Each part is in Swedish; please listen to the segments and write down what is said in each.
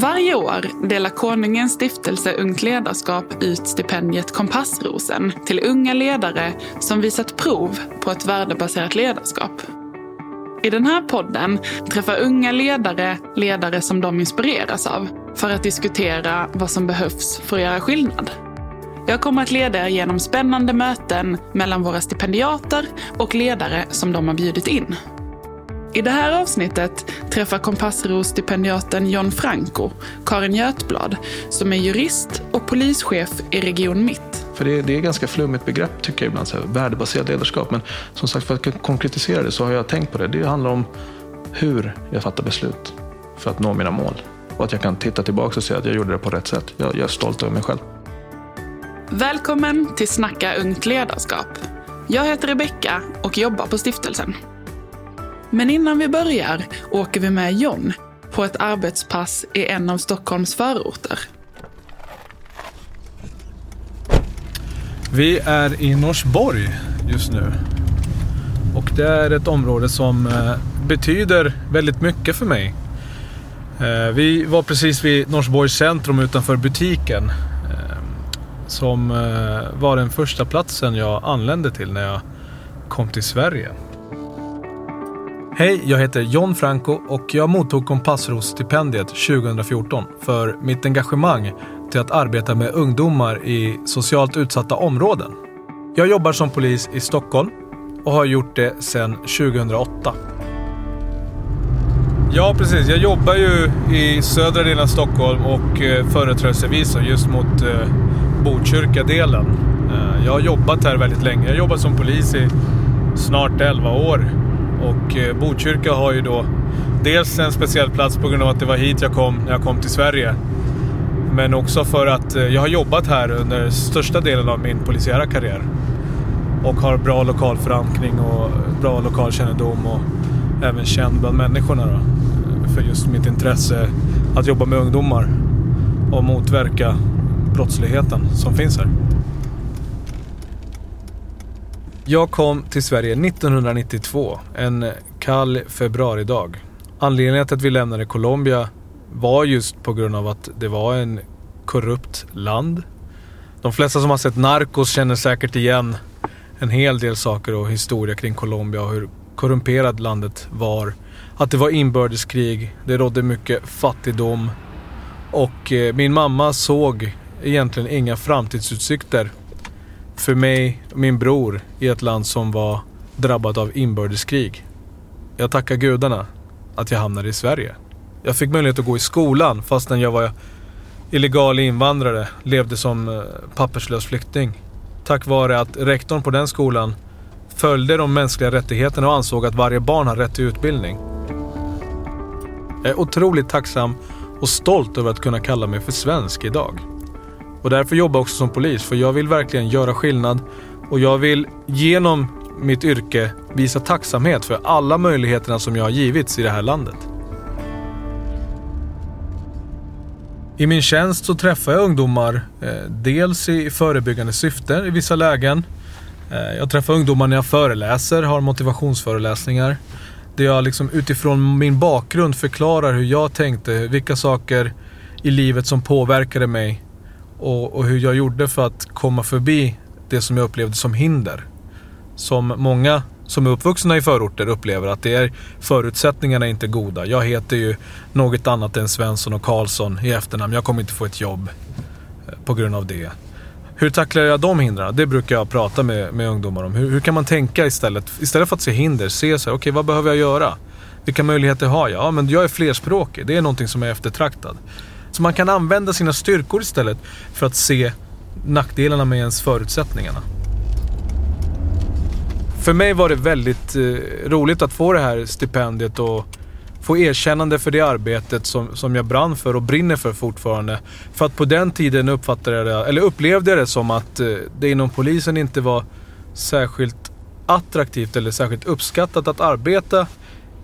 Varje år delar Konungens stiftelse Ungt ledarskap ut stipendiet Kompassrosen till unga ledare som visat prov på ett värdebaserat ledarskap. I den här podden träffar unga ledare ledare som de inspireras av för att diskutera vad som behövs för att göra skillnad. Jag kommer att leda er genom spännande möten mellan våra stipendiater och ledare som de har bjudit in. I det här avsnittet träffar Kompassro-stipendiaten John Franco Karin Götblad som är jurist och polischef i Region Mitt. För det är, det är ganska flummigt begrepp tycker jag ibland, så här, värdebaserat ledarskap. Men som sagt, för att konkretisera det så har jag tänkt på det. Det handlar om hur jag fattar beslut för att nå mina mål. Och att jag kan titta tillbaka och säga att jag gjorde det på rätt sätt. Jag, jag är stolt över mig själv. Välkommen till Snacka ungt ledarskap. Jag heter Rebecka och jobbar på stiftelsen. Men innan vi börjar åker vi med John på ett arbetspass i en av Stockholms förorter. Vi är i Norsborg just nu. Och det är ett område som eh, betyder väldigt mycket för mig. Eh, vi var precis vid Norsborgs centrum utanför butiken. Eh, som var den första platsen jag anlände till när jag kom till Sverige. Hej, jag heter John Franco och jag mottog Kompassros-stipendiet 2014 för mitt engagemang till att arbeta med ungdomar i socialt utsatta områden. Jag jobbar som polis i Stockholm och har gjort det sedan 2008. Ja, precis. Jag jobbar ju i södra delen av Stockholm och eh, företrädesvis just mot eh, Botkyrka-delen. Eh, jag har jobbat här väldigt länge. Jag har jobbat som polis i snart 11 år och eh, Botkyrka har ju då dels en speciell plats på grund av att det var hit jag kom när jag kom till Sverige. Men också för att eh, jag har jobbat här under största delen av min polisiära karriär. Och har bra lokal förankring och bra lokalkännedom och även känd bland människorna då, eh, För just mitt intresse att jobba med ungdomar och motverka brottsligheten som finns här. Jag kom till Sverige 1992, en kall februaridag. Anledningen till att vi lämnade Colombia var just på grund av att det var en korrupt land. De flesta som har sett Narcos känner säkert igen en hel del saker och historia kring Colombia och hur korrumperat landet var. Att det var inbördeskrig, det rådde mycket fattigdom och eh, min mamma såg egentligen inga framtidsutsikter för mig och min bror i ett land som var drabbat av inbördeskrig. Jag tackar gudarna att jag hamnade i Sverige. Jag fick möjlighet att gå i skolan fastän jag var illegal invandrare, levde som eh, papperslös flykting. Tack vare att rektorn på den skolan följde de mänskliga rättigheterna och ansåg att varje barn har rätt till utbildning. Jag är otroligt tacksam och stolt över att kunna kalla mig för svensk idag. Och därför jobbar jag också som polis, för jag vill verkligen göra skillnad och jag vill genom mitt yrke visa tacksamhet för alla möjligheterna som jag har givits i det här landet. I min tjänst så träffar jag ungdomar, eh, dels i förebyggande syfte i vissa lägen. Eh, jag träffar ungdomar när jag föreläser, har motivationsföreläsningar. Där jag liksom utifrån min bakgrund förklarar hur jag tänkte, vilka saker i livet som påverkade mig och, och, hur jag gjorde för att komma förbi det som jag upplevde som hinder. Som många som är uppvuxna i förorter upplever att det är förutsättningarna är inte goda. Jag heter ju något annat än Svensson och Karlsson i efternamn. Jag kommer inte få ett jobb eh, på grund av det. Hur tacklar jag de hindren? Det brukar jag prata med, med ungdomar om. Hur, hur, kan man tänka istället? Istället för att se hinder, se så här, okej okay, vad behöver jag göra? Vilka möjligheter har jag? Ja, men jag är flerspråkig. Det är någonting som är eftertraktad. Så man kan använda sina styrkor istället för att se nackdelarna med ens förutsättningarna. För mig var det väldigt eh, roligt att få det här stipendiet och få erkännande för det arbetet som, som jag brann för och brinner för fortfarande. För att på den tiden uppfattade jag det, eller upplevde jag det som att eh, det inom polisen inte var särskilt attraktivt eller särskilt uppskattat att arbeta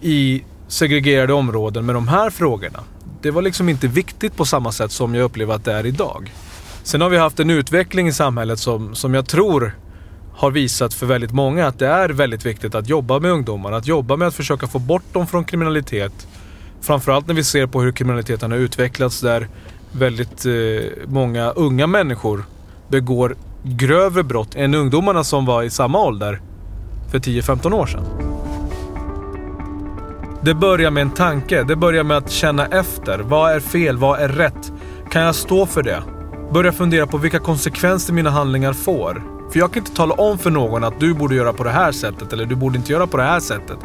i segregerade områden med de här frågorna det var liksom inte viktigt på samma sätt som jag upplever att det är idag. Sen har vi haft en utveckling i samhället som, som jag tror har visat för väldigt många att det är väldigt viktigt att jobba med ungdomar. Att jobba med att försöka få bort dem från kriminalitet. Framförallt när vi ser på hur kriminaliteten har utvecklats där väldigt eh, många unga människor begår grövre brott än ungdomarna som var i samma ålder för 10-15 år sedan. Det börjar med en tanke. Det börjar med att känna efter. Vad är fel? Vad är rätt? Kan jag stå för det? Börja fundera på vilka konsekvenser mina handlingar får. För jag kan inte tala om för någon att du borde göra på det här sättet eller du borde inte göra på det här sättet.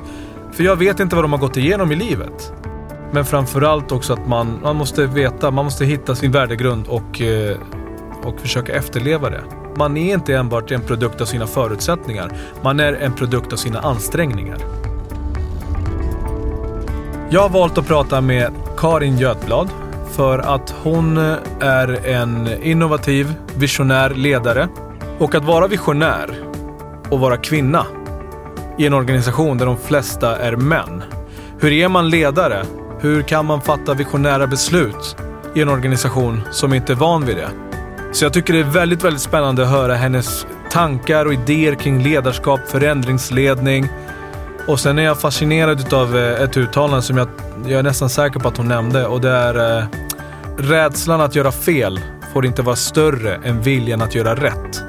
För jag vet inte vad de har gått igenom i livet. Men framförallt också att man, man måste veta, man måste hitta sin värdegrund och, eh, och försöka efterleva det. Man är inte enbart en produkt av sina förutsättningar. Man är en produkt av sina ansträngningar. Jag har valt att prata med Karin Götblad för att hon eh, är en innovativ, visionär ledare. Och att vara visionär och vara kvinna i en organisation där de flesta är män. Hur är man ledare? Hur kan man fatta visionära beslut i en organisation som inte är van vid det? Så jag tycker det är väldigt, väldigt spännande att höra hennes tankar och idéer kring ledarskap, förändringsledning. Och sen är jag fascinerad av eh, ett uttalande som jag, jag är nästan säker på att hon nämnde och det är eh, rädslan att göra fel får inte vara större än viljan att göra rätt.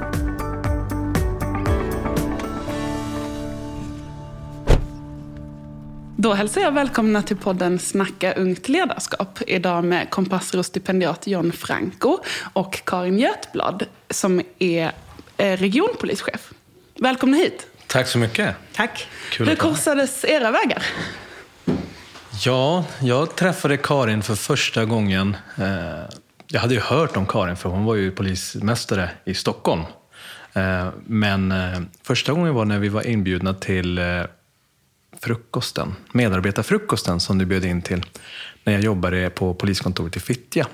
Då hälsar jag välkomna till podden Snacka ungt ledarskap. Idag med Kompassro-stipendiat John Franco och Karin Götblad som är eh, regionpolischef. Välkomna hit. Tack så mycket. Tack. Kul Hur korsades era vägar? Ja, jag träffade Karin för första gången. Eh, jag hade ju hört om Karin för hon var ju polismästare i Stockholm. Eh, men första gången var när vi var inbjudna till frukosten, medarbetarfrukosten som du bjöd in till när jag jobbade på poliskontoret i Fittja.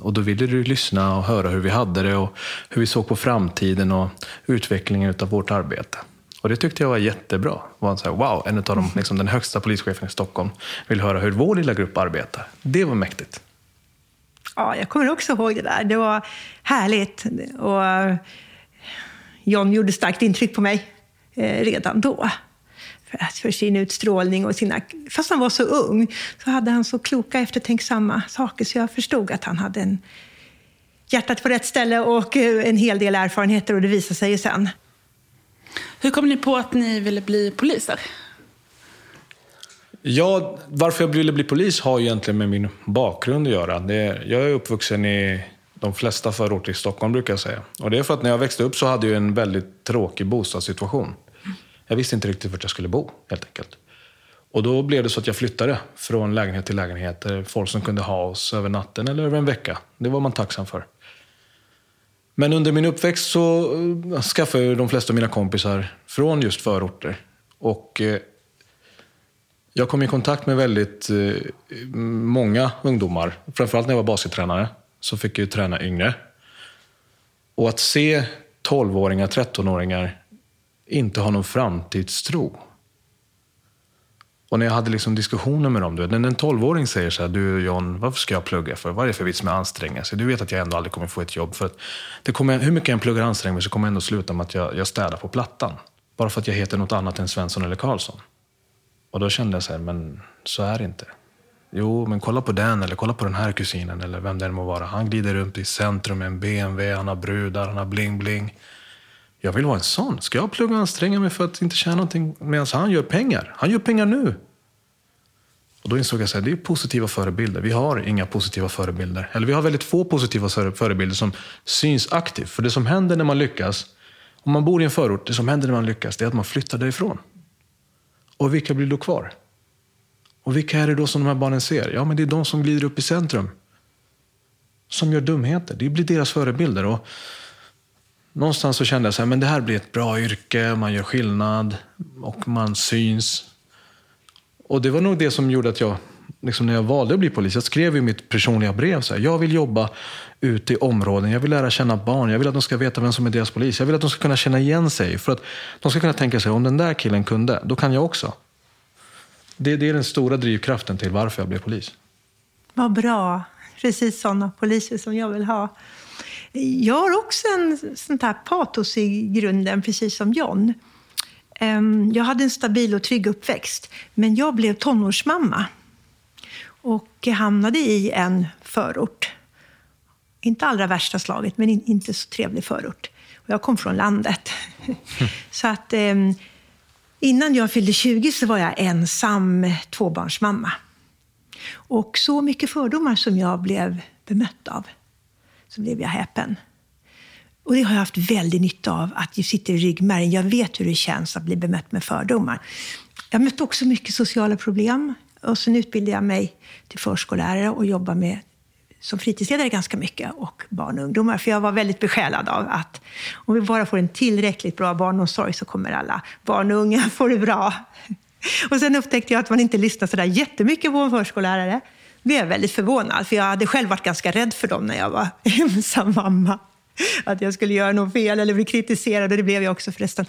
Och då ville du lyssna och höra hur vi hade det och hur vi såg på framtiden och utvecklingen av vårt arbete. Och det tyckte jag var jättebra. Det var så här, wow, en av de, liksom, den högsta polischefen i Stockholm vill höra hur vår lilla grupp arbetar. Det var mäktigt. Ja, jag kommer också ihåg det där. Det var härligt. Och John gjorde starkt intryck på mig eh, redan då för sin utstrålning och sina... Fast han var så ung så hade han så kloka, eftertänksamma saker så jag förstod att han hade en, hjärtat på rätt ställe och eh, en hel del erfarenheter och det visade sig ju sen. Hur kom ni på att ni ville bli poliser? Ja, varför jag ville bli polis har egentligen med min bakgrund att göra. Det, jag är uppvuxen i de flesta förorter i Stockholm brukar jag säga. Och det är för att när jag växte upp så hade jag en väldigt tråkig bostadssituation. Jag visste inte riktigt vart jag skulle bo, helt enkelt. Och då blev det så att jag flyttade från lägenhet till lägenhet. Eh, folk som kunde ha oss över natten eller över en vecka. Det var man tacksam för. Men under min uppväxt så eh, skaffade de flesta av mina kompisar från just förorter. Och eh, jag kom i kontakt med väldigt eh, många ungdomar. Framförallt när jag var baskettränare så fick jag träna yngre. Och att se 12-åringar, 13-åringar inte ha någon framtidstro. Och när jag hade liksom diskussioner med dem, du vet, när en tolvåring säger så här, du John, varför ska jag plugga för? Vad är det för vits med att anstränga sig? Du vet att jag ändå aldrig kommer få ett jobb. För att det kommer, hur mycket jag än pluggar och anstränger mig så kommer jag ändå sluta med att jag, jag städar på Plattan. Bara för att jag heter något annat än Svensson eller Karlsson. Och då kände jag så här, men så är det inte. Jo, men kolla på den eller kolla på den här kusinen eller vem det än må vara. Han glider runt i centrum med en BMW, han har brudar, han har bling-bling. Jag vill vara en sån. Ska jag plugga och anstränga mig för att inte tjäna någonting medan han gör pengar? Han gör pengar nu. Och då insåg jag att det är positiva förebilder. Vi har inga positiva förebilder. Eller vi har väldigt få positiva förebilder som syns aktivt. För det som händer när man lyckas, om man bor i en förort, det som händer när man lyckas, det är att man flyttar därifrån. Och vilka blir då kvar? Och vilka är det då som de här barnen ser? Ja, men det är de som glider upp i centrum. Som gör dumheter. Det blir deras förebilder. Och någonstans så kände jag så här, men det här blir ett bra yrke, man gör skillnad och man syns. Och det var nog det som gjorde att jag, liksom när jag valde att bli polis, jag skrev i mitt personliga brev så här, jag vill jobba ute i områden, jag vill lära känna barn, jag vill att de ska veta vem som är deras polis, jag vill att de ska kunna känna igen sig. För att de ska kunna tänka sig, om den där killen kunde, då kan jag också. Det, det är den stora drivkraften till varför jag blev polis. Vad bra. Precis sådana poliser som jag vill ha. Jag har också en sån här patos i grunden, precis som John. Jag hade en stabil och trygg uppväxt, men jag blev tonårsmamma. och hamnade i en förort. Inte allra värsta slaget, men inte så trevlig förort. Jag kom från landet. så att eh, innan jag fyllde 20 så var jag ensam tvåbarnsmamma. Och så mycket fördomar som jag blev bemött av, så blev jag häpen. Och det har jag haft väldigt nytta av, att det sitter i ryggmärgen. Jag vet hur det känns att bli bemött med fördomar. Jag mötte också mycket sociala problem. Och sen utbildade jag mig till förskollärare och jobbar med som fritidsledare ganska mycket och barn och ungdomar. För jag var väldigt besjälad av att om vi bara får en tillräckligt bra barnomsorg så kommer alla barn och unga få det bra. Och sen upptäckte jag att man inte lyssnar så där jättemycket på en förskollärare blev jag väldigt förvånad, för jag hade själv varit ganska rädd för dem när jag var ensam mamma. Att jag skulle göra något fel eller bli kritiserad, och det blev jag också förresten.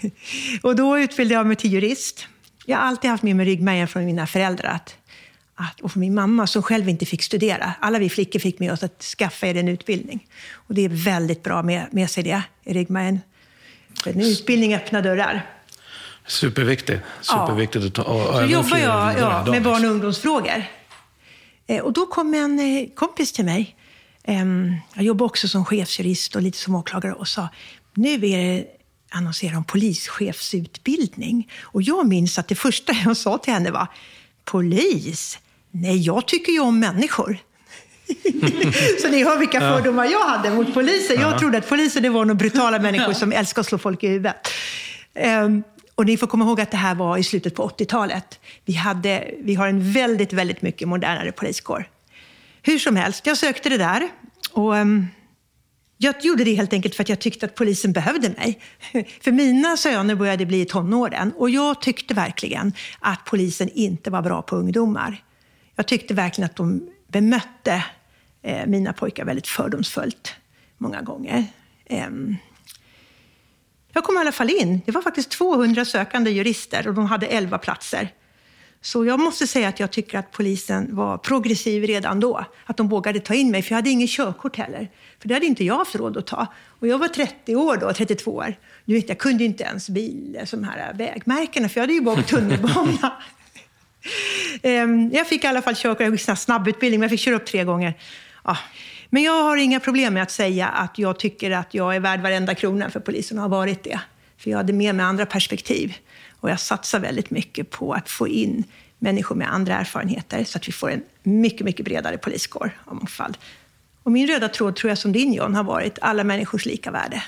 Och då utbildade jag mig till jurist. Jag har alltid haft med mig ryggmärgen från mina föräldrar att, att, och från min mamma som själv inte fick studera. Alla vi flickor fick med oss att skaffa er en utbildning. Och det är väldigt bra med, med sig det i ryggmärgen. En utbildning öppnar dörrar. Superviktigt. Superviktigt att ta. Och så jobbar jag ja, med barn och ungdomsfrågor. Eh, och då kom en eh, kompis till mig. Jag jobbar också som chefsjurist och lite som åklagare och sa nu är det annonsera om polischefsutbildning. Och jag minns att det första jag sa till henne var polis? Nej, jag tycker ju om människor. så ni hör vilka fördomar jag hade mot poliser. Jag trodde att poliser det var några brutala människor som älskar att slå folk i huvudet. Um, och ni får komma ihåg att det här var i slutet på 80-talet. Vi, vi har en väldigt, väldigt mycket modernare poliskår. Hur som helst, jag sökte det där. Och, um, jag gjorde det helt enkelt för att jag tyckte att polisen behövde mig. För mina söner började bli i tonåren och jag tyckte verkligen att polisen inte var bra på ungdomar. Jag tyckte verkligen att de bemötte eh, mina pojkar väldigt fördomsfullt många gånger. Ehm, jag kom i alla fall in. Det var faktiskt 200 sökande jurister och de hade 11 platser. Så jag måste säga att jag tycker att polisen var progressiv redan då. Att de vågade ta in mig, för jag hade ingen körkort heller. För det hade inte jag haft råd att ta. Och jag var 30 år då, 32 år. Du vet, jag kunde inte ens bil, som här vägmärkena, för jag hade ju bara åkt tunnelbana. Ehm, jag fick i alla fall körkort, jag fick snabbutbildning, men jag fick köra upp tre gånger. Ja. Men jag har inga problem med att säga att jag tycker att jag är värd varenda krona för polisen har varit det. För jag hade med mig andra perspektiv. Och jag satsar väldigt mycket på att få in människor med andra erfarenheter så att vi får en mycket, mycket bredare poliskår av mångfald. Och min röda tråd, tror jag som din John, har varit alla människors lika värde.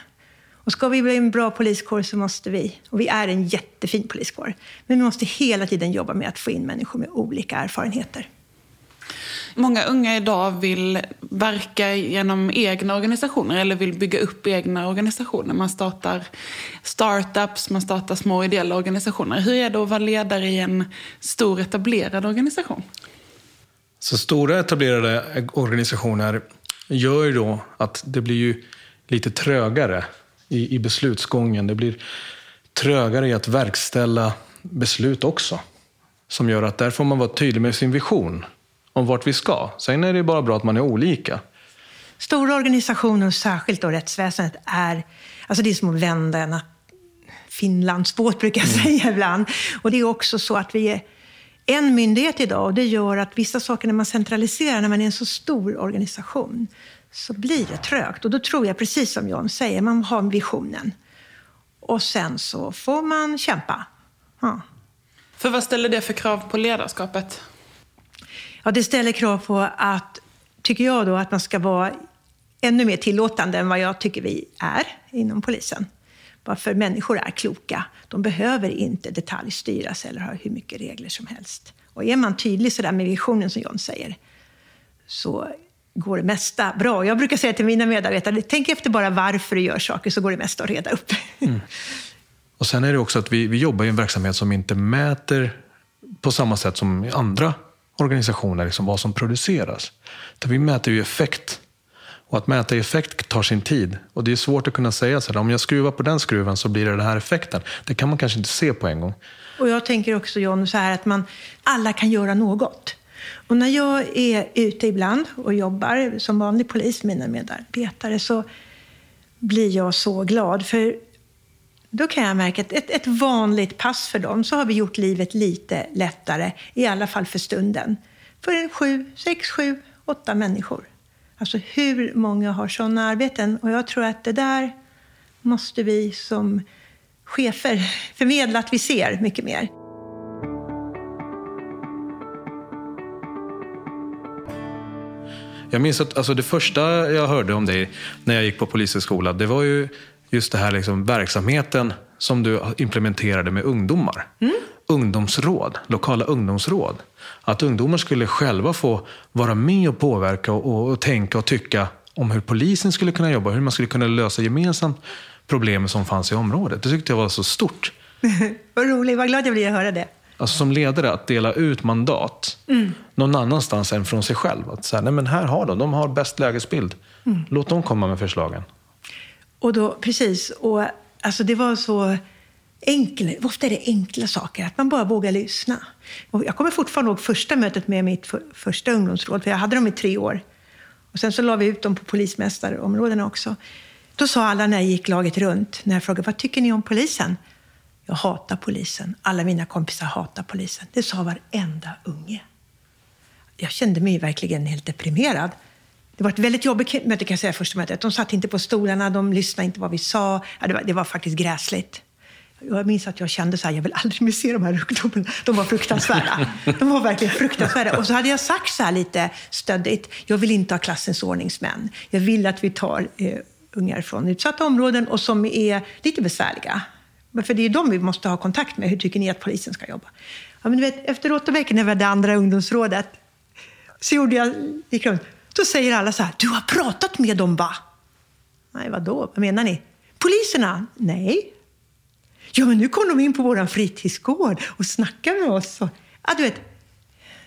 Och ska vi bli en bra poliskår så måste vi, och vi är en jättefin poliskår, men vi måste hela tiden jobba med att få in människor med olika erfarenheter. Många unga idag vill verka genom egna organisationer eller vill bygga upp egna organisationer. Man startar startups, man startar små ideella organisationer. Hur är det att vara ledare i en stor etablerad organisation? Så stora etablerade organisationer gör ju då att det blir ju lite trögare i, i beslutsgången. Det blir trögare i att verkställa beslut också. Som gör att där får man vara tydlig med sin vision om vart vi ska. Sen är det bara bra att man är olika. Stora organisationer, särskilt då rättsväsendet, är, alltså det är som att vända en Finlandsbåt, brukar jag mm. säga ibland. Och det är också så att vi är en myndighet idag och det gör att vissa saker när man centraliserar, när man är en så stor organisation, så blir det trögt. Och då tror jag, precis som John säger, man har visionen. Och sen så får man kämpa. Ja. För vad ställer det för krav på ledarskapet? Ja, det ställer krav på att, tycker jag då, att man ska vara ännu mer tillåtande än vad jag tycker vi är inom polisen. Varför människor är kloka. De behöver inte detaljstyras eller ha hur mycket regler som helst. Och är man tydlig sådär med visionen som John säger, så går det mesta bra. Jag brukar säga till mina medarbetare, tänk efter bara varför du gör saker, så går det mesta att reda upp. Mm. Och sen är det också att vi, vi jobbar i en verksamhet som inte mäter på samma sätt som andra organisationer liksom vad som produceras. Där vi mäter ju effekt. Och att mäta effekt tar sin tid. Och det är svårt att kunna säga så här, om jag skruvar på den skruven så blir det den här effekten. Det kan man kanske inte se på en gång. Och jag tänker också John, så här att man, alla kan göra något. Och när jag är ute ibland och jobbar som vanlig polis med mina medarbetare så blir jag så glad. För då kan jag märka att ett, ett vanligt pass för dem så har vi gjort livet lite lättare, i alla fall för stunden. för en sju, sex, sju, åtta människor. Alltså hur många har sådana arbeten? Och jag tror att det där måste vi som chefer förmedla att vi ser mycket mer. Jag minns att alltså, det första jag hörde om dig när jag gick på polishögskola, det var ju just det här liksom, verksamheten som du implementerade med ungdomar. Mm. Ungdomsråd, lokala ungdomsråd. Att ungdomar skulle själva få vara med och påverka och, och, och tänka och tycka om hur polisen skulle kunna jobba, hur man skulle kunna lösa gemensamt problemen som fanns i området. Det tyckte jag var så stort. vad roligt, vad glad jag blir att höra det. Alltså som ledare, att dela ut mandat mm. någon annanstans än från sig själv. Att säga, nej men här har de, de har bäst lägesbild. Mm. Låt dem komma med förslagen. Och då, precis, och alltså det var så enkelt, ofta är det enkla saker, att man bara vågar lyssna. Och jag kommer fortfarande ihåg första mötet med mitt för, första ungdomsråd, för jag hade dem i tre år. Och sen så la vi ut dem på polismästarområdena också. Då sa alla när jag gick laget runt, när jag frågade vad tycker ni om polisen? Jag hatar polisen. Alla mina kompisar hatar polisen. Det sa varenda unge. Jag kände mig verkligen helt deprimerad. Det var ett väldigt jobbigt möte kan jag säga, första mötet. De satt inte på stolarna, de lyssnade inte på vad vi sa. Ja, det, var, det var faktiskt gräsligt. Jag minns att jag kände så här, jag vill aldrig mer se de här ungdomarna. De var fruktansvärda. De var verkligen fruktansvärda. Och så hade jag sagt så här lite stöddigt, jag vill inte ha klassens ordningsmän. Jag vill att vi tar eh, ungar från utsatta områden och som är lite besvärliga. För det är de vi måste ha kontakt med. Hur tycker ni att polisen ska jobba? Ja, men du vet, efter åtta veckor när vi hade andra ungdomsrådet så gjorde jag, gick. Då säger alla så här, du har pratat med dem va? Nej, vad då? Vad menar ni? Poliserna? Nej. Ja, men nu kom de in på vår fritidsgård och snackade med oss. Och, ja, du vet,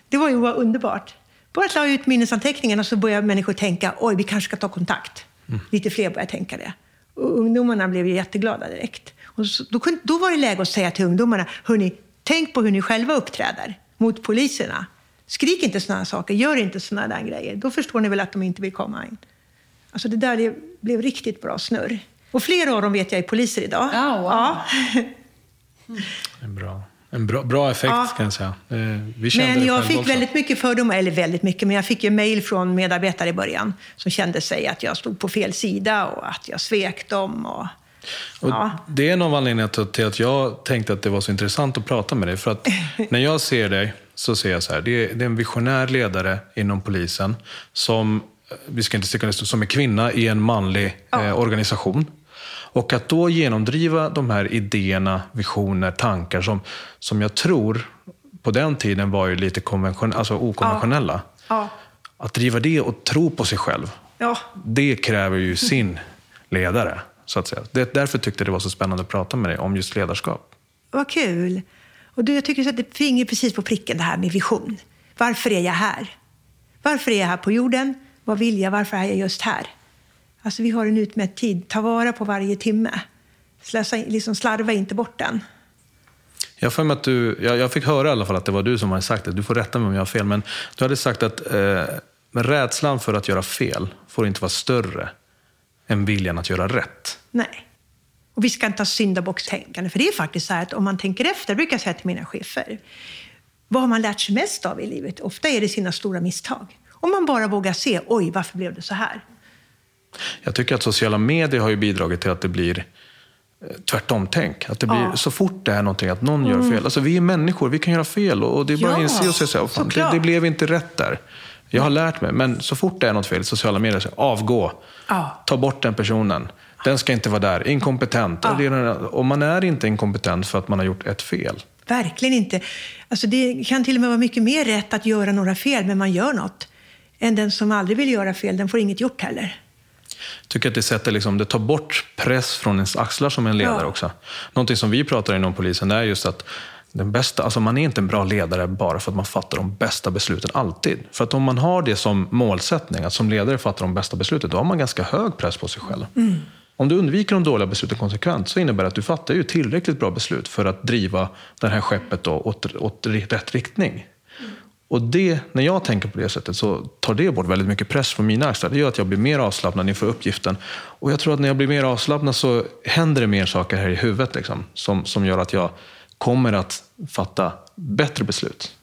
det var ju underbart. Bara att la ut minnesanteckningarna så började människor tänka, oj, vi kanske ska ta kontakt. Mm. Lite fler började tänka det. Och ungdomarna blev ju jätteglada direkt. Och så, då, kunde, då var det läge att säga till ungdomarna, hörni, tänk på hur ni själva uppträder mot poliserna. Skrik inte sådana saker, gör inte sådana där grejer. Då förstår ni väl att de inte vill komma in. Alltså det där det blev riktigt bra snurr. Och flera av dem vet jag är poliser idag. Oh, wow. ja. En bra, en bra, bra effekt ja. kan jag säga. Vi men jag fick också. väldigt mycket fördomar, eller väldigt mycket, men jag fick ju mejl från medarbetare i början som kände sig att jag stod på fel sida och att jag svek dem. Och, och ja. Det är en av anledningarna till att jag tänkte att det var så intressant att prata med dig. För att när jag ser dig så ser jag så här, det är, det är en visionär ledare inom polisen som, eh, vi ska inte sticka som är kvinna i en manlig ja. eh, organisation. Och att då genomdriva de här idéerna, visioner, tankar som, som jag tror på den tiden var ju lite konvention, alltså okonventionella. Ja. Ja. Att driva det och tro på sig själv, det kräver ju sin ledare. Så att säga. Det, därför tyckte jag det var så spännande att prata med dig om just ledarskap. Vad kul! Och du, jag tycker att det finger precis på pricken det här med vision. Varför är jag här? Varför är jag här på jorden? Vad vill jag? Varför är jag just här? Alltså vi har en utmätt tid. Ta vara på varje timme. Slösa, liksom slarva inte bort den. Jag, för att du, jag, jag, fick höra i alla fall att det var du som hade sagt det. Du får rätta mig om jag har fel. Men du hade sagt att eh, rädslan för att göra fel får inte vara större än viljan att göra rätt. Nej. Och vi ska inte ha syndabockstänkande. För det är faktiskt så här att om man tänker efter, brukar jag säga till mina chefer. Vad har man lärt sig mest av i livet? Ofta är det sina stora misstag. Om man bara vågar se, oj, varför blev det så här? Jag tycker att sociala medier har ju bidragit till att det blir eh, tvärtom-tänk. Att det blir, ja. Så fort det är någonting, att någon mm. gör fel. Alltså vi är människor, vi kan göra fel. Och det är bara ja, att inse och säga, fan, det, det, blev inte rätt där. Jag har lärt mig, men så fort det är något fel i sociala medier, så avgå. Ja. Ta bort den personen. Den ska inte vara där. Inkompetent. Ja. Och man är inte inkompetent för att man har gjort ett fel. Verkligen inte. Alltså det kan till och med vara mycket mer rätt att göra några fel, men man gör något. Än den som aldrig vill göra fel, den får inget gjort heller tycker att det, sätter liksom, det tar bort press från ens axlar som en ledare ja. också. Någonting som vi pratar inom polisen är just att den bästa, alltså man är inte en bra ledare bara för att man fattar de bästa besluten alltid. För att om man har det som målsättning, att som ledare fatta de bästa besluten, då har man ganska hög press på sig själv. Mm. Om du undviker de dåliga besluten konsekvent så innebär det att du fattar ju tillräckligt bra beslut för att driva det här skeppet då åt, åt rätt riktning. Och det, när jag tänker på det sättet så tar det bort väldigt mycket press från mina axlar. Det gör att jag blir mer avslappnad inför uppgiften. Och jag tror att när jag blir mer avslappnad så händer det mer saker här i huvudet liksom, som, som gör att jag kommer att fatta bättre beslut.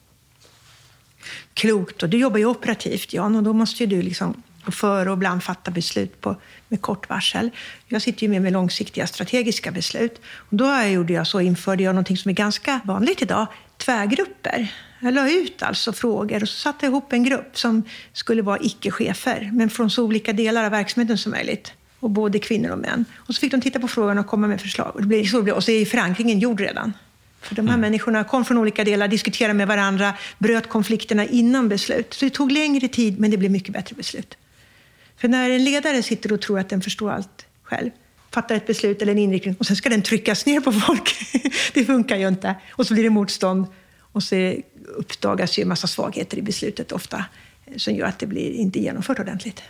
klokt. Och du jobbar ju operativt, Jan, och då måste ju du liksom gå före och ibland fatta beslut på, med kort varsel. Jag sitter ju med med långsiktiga strategiska beslut. Och då gjorde jag så, införde jag något som är ganska vanligt idag, tvärgrupper. Jag la ut alltså frågor och så satte jag ihop en grupp som skulle vara icke-chefer, men från så olika delar av verksamheten som möjligt. Och både kvinnor och män. Och så fick de titta på frågan och komma med förslag. Och, det blev, så och så är förankringen gjord redan. För de här mm. människorna kom från olika delar, diskuterade med varandra, bröt konflikterna innan beslut. Så det tog längre tid, men det blev mycket bättre beslut. För när en ledare sitter och tror att den förstår allt själv, fattar ett beslut eller en inriktning och sen ska den tryckas ner på folk. det funkar ju inte. Och så blir det motstånd och så uppdagas ju en massa svagheter i beslutet ofta som gör att det blir inte genomfört ordentligt.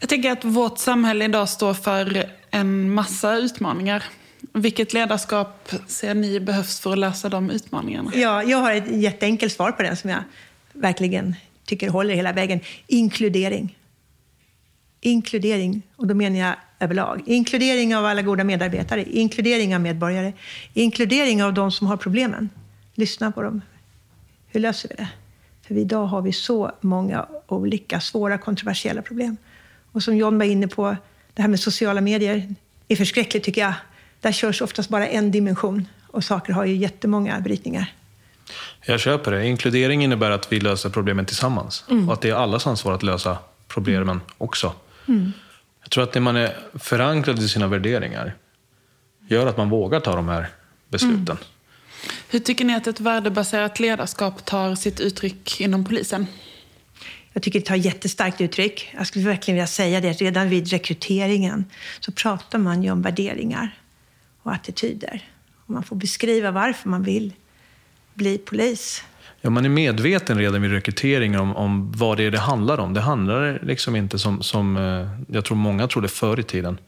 Jag tänker att vårt samhälle idag står för en massa utmaningar. Vilket ledarskap ser ni behövs för att lösa de utmaningarna? Ja, jag har ett jätteenkelt svar på den som jag verkligen tycker håller hela vägen. Inkludering. Inkludering, och då menar jag överlag. Inkludering av alla goda medarbetare, inkludering av medborgare, inkludering av de som har problemen. Lyssna på dem. Hur löser vi det? För idag har vi så många olika svåra kontroversiella problem. Och som John var inne på, det här med sociala medier är förskräckligt tycker jag. Där körs oftast bara en dimension och saker har ju jättemånga brytningar. Jag köper det. Inkludering innebär att vi löser problemen tillsammans. Mm. Och att det är allas ansvar att lösa problemen också. Mm. Jag tror att när man är förankrad i sina värderingar gör att man vågar ta de här besluten. Mm. Hur tycker ni att ett värdebaserat ledarskap tar sitt uttryck inom polisen? Jag tycker det tar jättestarkt uttryck. Jag skulle verkligen vilja säga det. Redan vid rekryteringen så pratar man ju om värderingar och attityder. Och man får beskriva varför man vill bli polis. Ja, man är medveten redan vid rekryteringen om, om vad det är det handlar om. Det handlar liksom inte som, som eh, jag tror många trodde förr i tiden,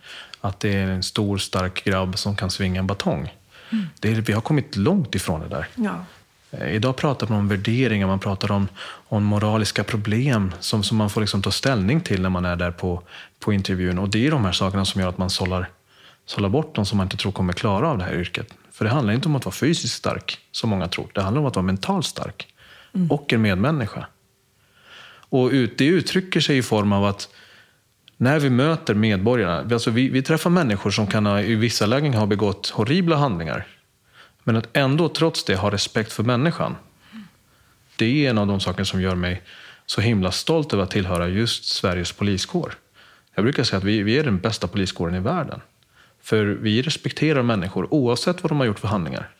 att det är en stor stark grabb som kan svinga en batong. Mm. Det är, vi har kommit långt ifrån det där. Ja. Eh, idag pratar man om värderingar, man pratar om, om moraliska problem som, som man får liksom ta ställning till när man är där på, på intervjun. Och det är de här sakerna som gör att man sållar, sållar bort de som man inte tror kommer klara av det här yrket. För det handlar inte om att vara fysiskt stark, som många tror. Det handlar om att vara mentalt stark. Mm. Och en medmänniska. Och ut, det uttrycker sig i form av att när vi möter medborgarna, alltså vi, vi träffar människor som kan ha, i vissa lägen ha begått horribla handlingar. Men att ändå trots det ha respekt för människan. Det är en av de saker som gör mig så himla stolt över att tillhöra just Sveriges poliskår. Jag brukar säga att vi, vi är den bästa poliskåren i världen. För vi respekterar människor oavsett vad de har gjort för handlingar.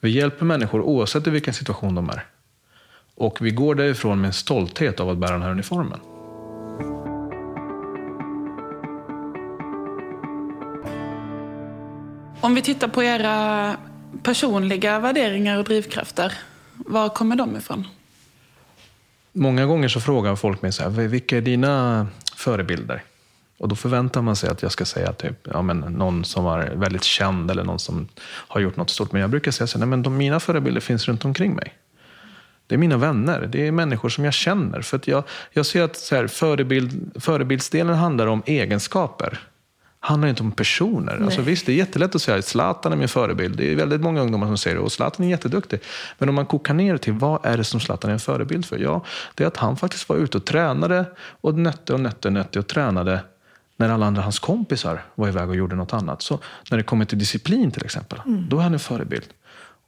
Vi hjälper människor oavsett i vilken situation de är. Och vi går därifrån med en stolthet av att bära den här uniformen. Om vi tittar på era personliga värderingar och drivkrafter, var kommer de ifrån? Många gånger så frågar folk mig så här, vilka är dina förebilder? Och då förväntar man sig att jag ska säga typ, ja, men någon som var väldigt känd eller någon som har gjort något stort. Men jag brukar säga så här, nej, men de, mina förebilder finns runt omkring mig. Det är mina vänner, det är människor som jag känner. För jag, jag ser att så här, förebild, förebildsdelen handlar om egenskaper handlar inte om personer. Alltså, visst, det är jättelätt att säga att Zlatan är min förebild. Det är väldigt många ungdomar som säger det. Och Zlatan är jätteduktig. Men om man kokar ner det till vad är det som Zlatan är en förebild för? Ja, det är att han faktiskt var ute och tränade och nötte och nötte och nötte och tränade när alla andra hans kompisar var iväg och gjorde något annat. Så när det kommer till disciplin till exempel, mm. då är han en förebild.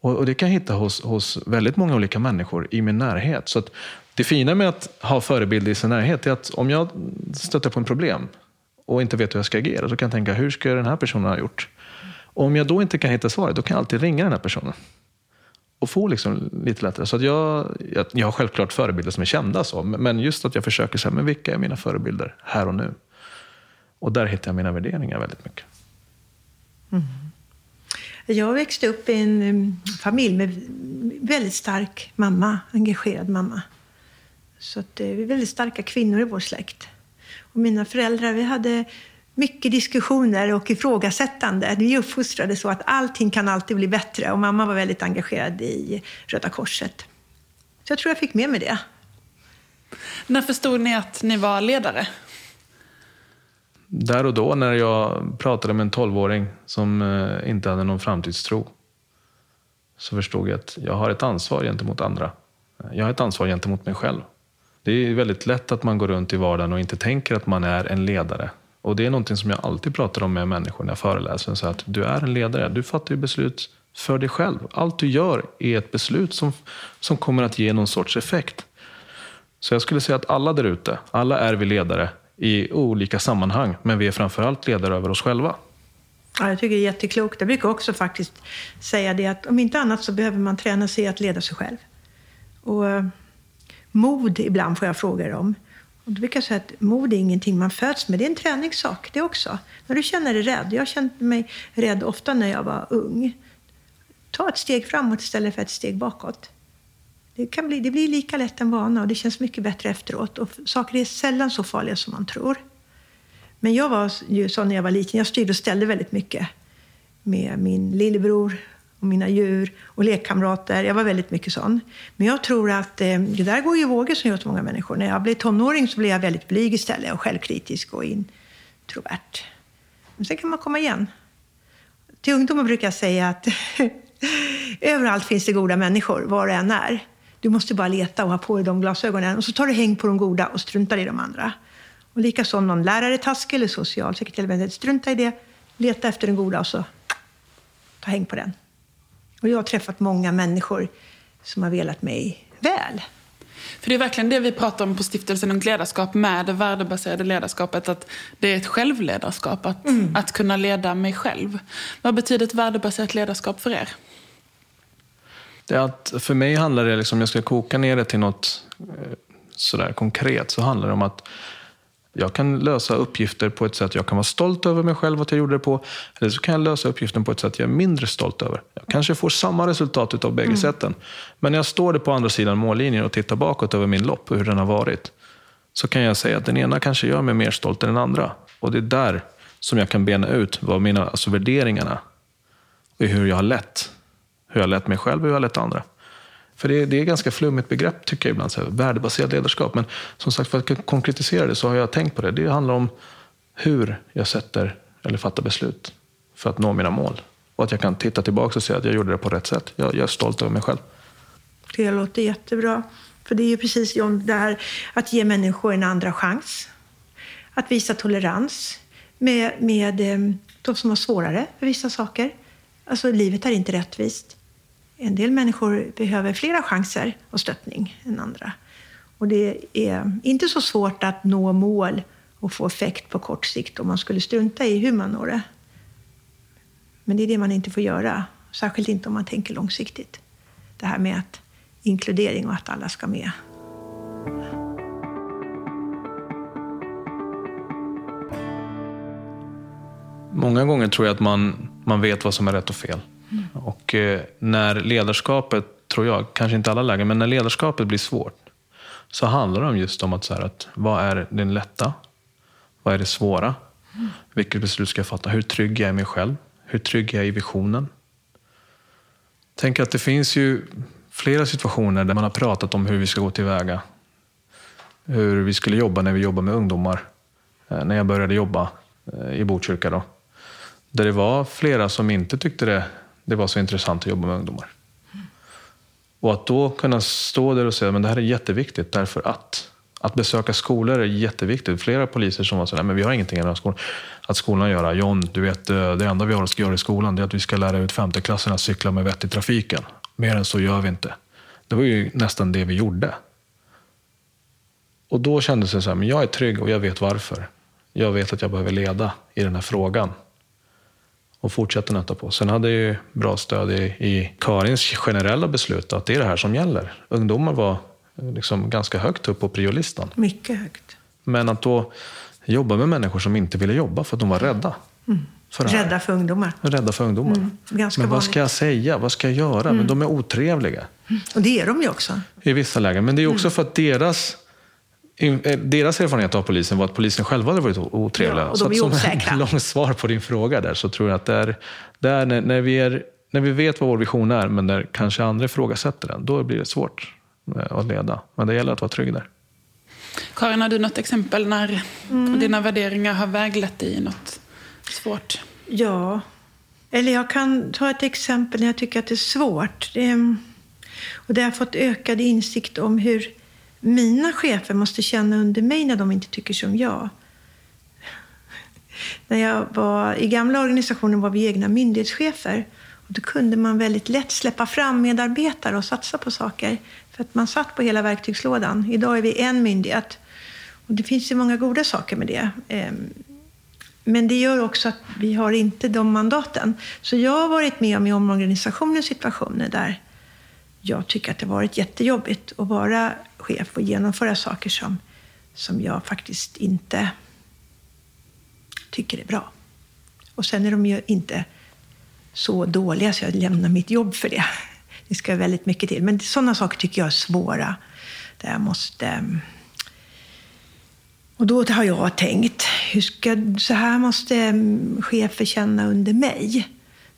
Och, och, det kan jag hitta hos, hos väldigt många olika människor i min närhet. Så det fina med att ha förebilder i sin närhet är att om jag stöter på en problem och inte vet hur jag ska agera, så kan jag tänka, hur ska den här personen ha gjort? Och om jag då inte kan hitta svaret, då kan jag alltid ringa den här personen. Och få liksom lite lättare. Så att jag, jag, jag har självklart förebilder som är kända, så, men just att jag försöker säga, men vilka är mina förebilder här och nu? Och där hittar jag mina värderingar väldigt mycket. Mm. Jag växte upp i en familj med väldigt stark mamma, engagerad mamma. Så att, eh, vi är väldigt starka kvinnor i vår släkt. Och mina föräldrar, vi hade mycket diskussioner och ifrågasättande. Vi uppfostrade så att allting kan alltid bli bättre och mamma var väldigt engagerad i Röda Korset. Så jag tror jag fick med mig det. När förstod ni att ni var ledare? Där och då när jag pratade med en tolvåring som eh, inte hade någon framtidstro så förstod jag att jag har ett ansvar gentemot andra. Jag har ett ansvar gentemot mig själv. Det är väldigt lätt att man går runt i vardagen och inte tänker att man är en ledare. Och det är någonting som jag alltid pratar om med människor när jag föreläser. Så att du är en ledare. Du fattar ju beslut för dig själv. Allt du gör är ett beslut som, som kommer att ge någon sorts effekt. Så jag skulle säga att alla där ute, alla är vi ledare i olika sammanhang. Men vi är framförallt ledare över oss själva. Ja, jag tycker det är jätteklokt. Jag brukar också faktiskt säga det att om inte annat så behöver man träna sig att leda sig själv. Och eh, mod ibland får jag frågor om. Och då brukar jag säga att mod är ingenting man föds med, det är en träningssak det också. När du känner dig rädd, jag kände mig rädd ofta när jag var ung. Ta ett steg framåt istället för ett steg bakåt. Det, kan bli, det blir lika lätt en vana och det känns mycket bättre efteråt. Och saker är sällan så farliga som man tror. Men jag var ju så när jag var liten, jag styrde och ställde väldigt mycket med min lillebror och mina djur och lekkamrater. Jag var väldigt mycket sån. Men jag tror att eh, det där går ju i vågor som gör åt många människor. När jag blev tonåring så blev jag väldigt blyg istället och självkritisk och introvert. Men sen kan man komma igen. Till ungdomar brukar jag säga att överallt finns det goda människor, var och än är. Du måste bara leta och ha på dig de glasögonen och så tar du häng på de goda och struntar i de andra. Och likaså om någon lärare är taskig eller socialsekreterare, strunta i det, leta efter den goda och så ta häng på den. Och jag har träffat många människor som har velat mig väl. För det är verkligen det vi pratar om på Stiftelsen Ungt Ledarskap med det värdebaserade ledarskapet. Att det är ett självledarskap, att, mm. att kunna leda mig själv. Vad betyder ett värdebaserat ledarskap för er? Det är att för mig handlar det, liksom, om jag ska koka ner det till något eh, sådär konkret, så handlar det om att jag kan lösa uppgifter på ett sätt jag kan vara stolt över mig själv att jag gjorde det på. Eller så kan jag lösa uppgiften på ett sätt jag är mindre stolt över. Jag kanske får samma resultat av bägge mm. sätten. Men när jag står på andra sidan mållinjen och tittar bakåt över min lopp och hur den har varit. Så kan jag säga att den ena kanske gör mig mer stolt än den andra. Och det är där som jag kan bena ut vad mina alltså värderingarna och hur jag har lett. Hur jag har lett mig själv och hur jag har lett andra. För det är, det är ett ganska flummigt begrepp tycker jag ibland, så här, värdebaserat ledarskap. Men som sagt, för att konkretisera det så har jag tänkt på det. Det handlar om hur jag sätter eller fattar beslut för att nå mina mål. Och att jag kan titta tillbaka och säga att jag gjorde det på rätt sätt. Jag, jag är stolt över mig själv. Det låter jättebra. För det är ju precis det här att ge människor en andra chans. Att visa tolerans med, med eh, de som har svårare för vissa saker. Alltså, livet är inte rättvist. En del människor behöver flera chanser och stöttning än andra. Och det är inte så svårt att nå mål och få effekt på kort sikt om man skulle strunta i hur man når det. Men det är det man inte får göra, särskilt inte om man tänker långsiktigt. Det här med att inkludering och att alla ska med. Många gånger tror jag att man, man vet vad som är rätt och fel. Och eh, när ledarskapet, tror jag, kanske inte alla lägen, men när ledarskapet blir svårt så handlar det om just om att, så här, att vad är det lätta? Vad är det svåra? Vilket beslut ska jag fatta? Hur trygg är jag i mig själv? Hur trygg är jag i visionen? Tänk att det finns ju flera situationer där man har pratat om hur vi ska gå tillväga. Hur vi skulle jobba när vi jobbar med ungdomar. Eh, när jag började jobba eh, i Botkyrka. Då. Där det var flera som inte tyckte det det var så intressant att jobba med ungdomar. Och att då kunna stå där och säga men det här är jätteviktigt därför att att besöka skolor är jätteviktigt. Flera poliser som var sådär, men vi har ingenting i den här skolan, att skolan göra. John, du vet, eh, det enda vi har att göra i skolan är att vi ska lära ut femteklassarna att cykla med vett i trafiken. Mer än så gör vi inte. Det var ju nästan det vi gjorde. Och då kändes det så här, men jag är trygg och jag vet varför. Jag vet att jag behöver leda i den här frågan och fortsätta nöta på. Sen hade jag ju bra stöd i, i Karins generella beslut att det är det här som gäller. Ungdomar var liksom ganska högt upp på priolistan. Mycket högt. Men att då jobba med människor som inte ville jobba för att de var rädda. Mm. För rädda för ungdomar. Rädda för ungdomar. Mm. Men vad ska jag säga? Vad ska jag göra? Mm. Men de är otrevliga. Mm. Och det är de ju också. I vissa lägen. Men det är också mm. för att deras Eh, deras erfarenhet av polisen var att polisen själva hade varit otrevliga. Ja, och de är så som ett långt svar på din fråga där så tror jag att det är, det är när, när, vi är, när vi vet vad vår vision är men när kanske andra ifrågasätter den, då blir det svårt eh, att leda. Men det gäller att vara trygg där. Karin, har du något exempel när mm. dina värderingar har väglett dig i något svårt? Ja, eller jag kan ta ett exempel när jag tycker att det är svårt. Det är, Och där har jag fått ökad insikt om hur mina chefer måste känna under mig när de inte tycker som jag. När jag var i gamla organisationen var vi egna myndighetschefer. Och då kunde man väldigt lätt släppa fram medarbetare och satsa på saker. För att man satt på hela verktygslådan. Idag är vi en myndighet. Och det finns ju många goda saker med det. Ehm, men det gör också att vi har inte de mandaten. Så jag har varit med om i omorganisationens situationer där jag tycker att det har varit jättejobbigt att vara chef och genomföra saker som, som jag faktiskt inte tycker är bra. Och sen är de ju inte så dåliga så jag lämnar mitt jobb för det. Det ska väldigt mycket till. Men sådana saker tycker jag är svåra. Där jag måste... Och då har jag tänkt, hur ska, så här måste chefer känna under mig.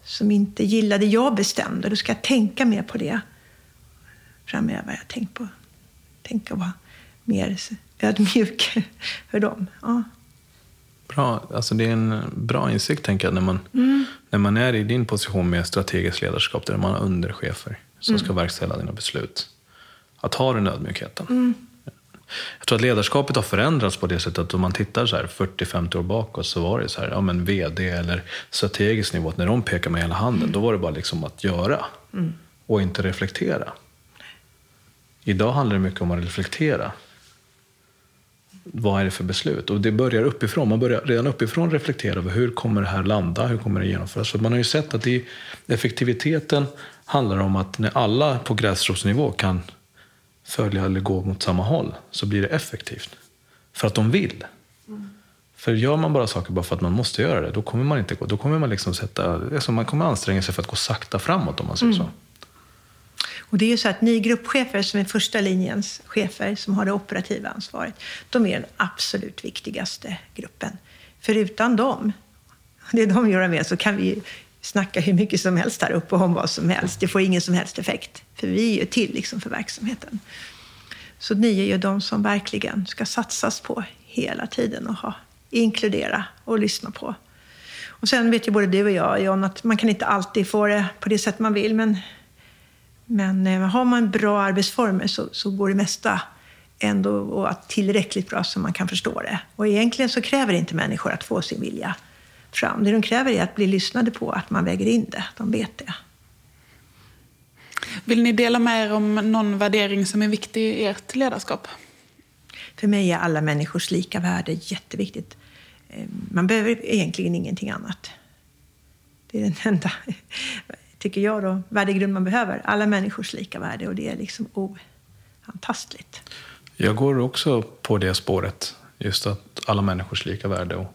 Som inte gillar det jag bestämde. Då ska jag tänka mer på det framöver. Jag tänkt på tänka vara mer ödmjuk för dem. Ja. Bra. Alltså det är en bra insikt tänker jag när man, mm. när man är i din position med strategiskt ledarskap där man har underchefer som mm. ska verkställa dina beslut. Att ha den ödmjukheten. Mm. Jag tror att ledarskapet har förändrats på det sättet att om man tittar så 40-50 år bakåt så var det så här, ja men vd eller strategisk nivå, när de pekar med hela handen, mm. då var det bara liksom att göra mm. och inte reflektera. Idag handlar det mycket om att reflektera vad är det för beslut? Och det börjar uppifrån. Man börjar redan uppifrån reflektera över hur kommer det här landa? Hur kommer det genomföras? För man har ju sett att i effektiviteten handlar om att när alla på gräsrotsnivå kan följa eller gå mot samma håll så blir det effektivt. För att de vill. Mm. För gör man bara saker bara för att man måste göra det, då kommer man inte gå. Då kommer man liksom sätta, alltså man kommer anstränga sig för att gå sakta framåt om man säger mm. så. Och det är ju så att ni gruppchefer som är första linjens chefer som har det operativa ansvaret, de är den absolut viktigaste gruppen. För utan dem, det de gör med, så kan vi snacka hur mycket som helst här uppe om vad som helst. Det får ingen som helst effekt. För vi är ju till liksom för verksamheten. Så ni är ju de som verkligen ska satsas på hela tiden och ha, inkludera och lyssna på. Och sen vet ju både du och jag, John, att man kan inte alltid få det på det sätt man vill. Men men eh, har man bra arbetsformer så, så går det mesta ändå att tillräckligt bra så man kan förstå det. Och egentligen så kräver inte människor att få sin vilja fram. Det de kräver är att bli lyssnade på, att man väger in det. De vet det. Vill ni dela med er om någon värdering som är viktig i ert ledarskap? För mig är alla människors lika värde jätteviktigt. Eh, man behöver egentligen ingenting annat. Det är den enda tycker jag, då, värdegrund man behöver. Alla människors lika värde och det är liksom oantastligt. Jag går också på det spåret. Just att alla människors lika värde och,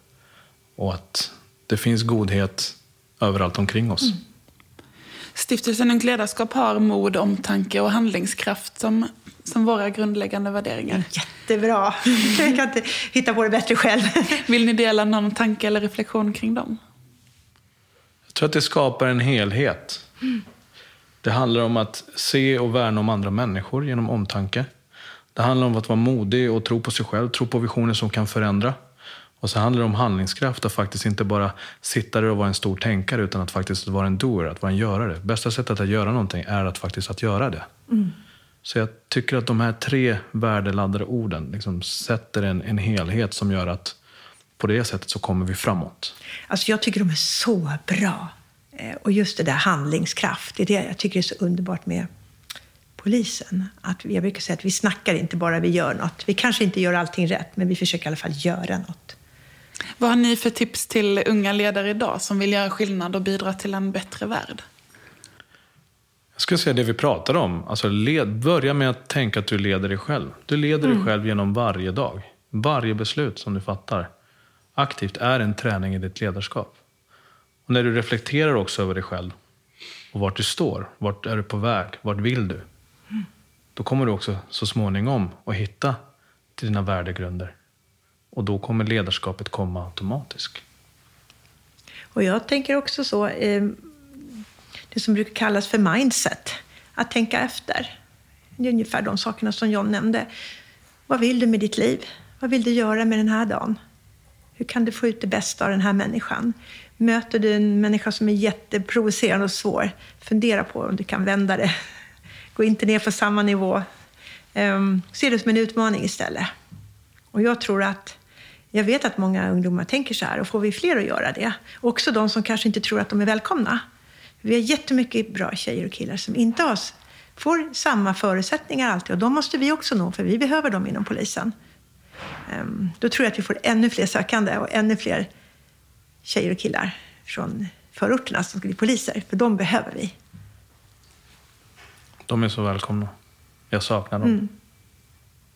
och att det finns godhet överallt omkring oss. Mm. Stiftelsen Ungt Ledarskap har mod, omtanke och handlingskraft som, som våra grundläggande värderingar. Jättebra! Jag kan inte hitta på det bättre själv. Vill ni dela någon tanke eller reflektion kring dem? Tror att det skapar en helhet. Mm. Det handlar om att se och värna om andra människor genom omtanke. Det handlar om att vara modig och tro på sig själv, tro på visioner som kan förändra. Och så handlar det om handlingskraft, att faktiskt inte bara sitta där och vara en stor tänkare, utan att faktiskt vara en doer, att vara en görare. Bästa sättet att göra någonting är att faktiskt att göra det. Mm. Så jag tycker att de här tre värdeladdade orden liksom sätter en, en helhet som gör att på det sättet så kommer vi framåt. Alltså jag tycker de är så bra. Eh, och just det där handlingskraft, det är det jag tycker är så underbart med polisen. Att jag brukar säga att vi snackar inte bara, vi gör något. Vi kanske inte gör allting rätt, men vi försöker i alla fall göra något. Vad har ni för tips till unga ledare idag som vill göra skillnad och bidra till en bättre värld? Jag skulle säga det vi pratar om. Alltså led, börja med att tänka att du leder dig själv. Du leder mm. dig själv genom varje dag. Varje beslut som du fattar aktivt är en träning i ditt ledarskap. Och när du reflekterar också över dig själv och vart du står, vart är du på väg, vart vill du? Då kommer du också så småningom att hitta till dina värdegrunder. Och då kommer ledarskapet komma automatiskt. Och jag tänker också så, eh, det som brukar kallas för mindset, att tänka efter. Det är ungefär de sakerna som John nämnde. Vad vill du med ditt liv? Vad vill du göra med den här dagen? Hur kan du få ut det bästa av den här människan? Möter du en människa som är jätteprovocerande och svår, fundera på om du kan vända det Gå inte ner på samma nivå. Um, se det som en utmaning istället. Och jag tror att jag vet att många ungdomar tänker så här och får vi fler att göra det, också de som kanske inte tror att de är välkomna. Vi har jättemycket bra tjejer och killar som inte har, får samma förutsättningar alltid och de måste vi också nå för vi behöver dem inom polisen. Um, då tror jag att vi får ännu fler sökande och ännu fler tjejer och killar från förorterna som ska bli poliser, för de behöver vi. De är så välkomna. Jag saknar dem. Mm.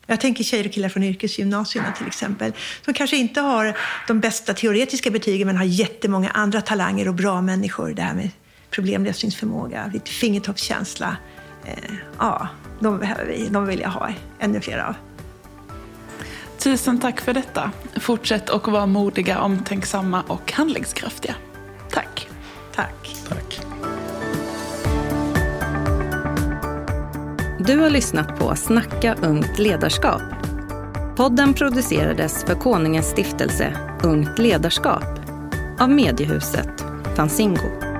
Jag tänker tjejer och killar från yrkesgymnasierna till exempel, som kanske inte har de bästa teoretiska betygen men har jättemånga andra talanger och bra människor. Det här med problemlösningsförmåga, lite fingertoppskänsla. Eh, ja, de behöver vi. De vill jag ha ännu fler av. Tusen tack för detta. Fortsätt att vara modiga, omtänksamma och handlingskraftiga. Tack. Tack. Tack. Du har lyssnat på Snacka ungt ledarskap. Podden producerades för Konungens stiftelse Ungt ledarskap av mediehuset Fanzingo.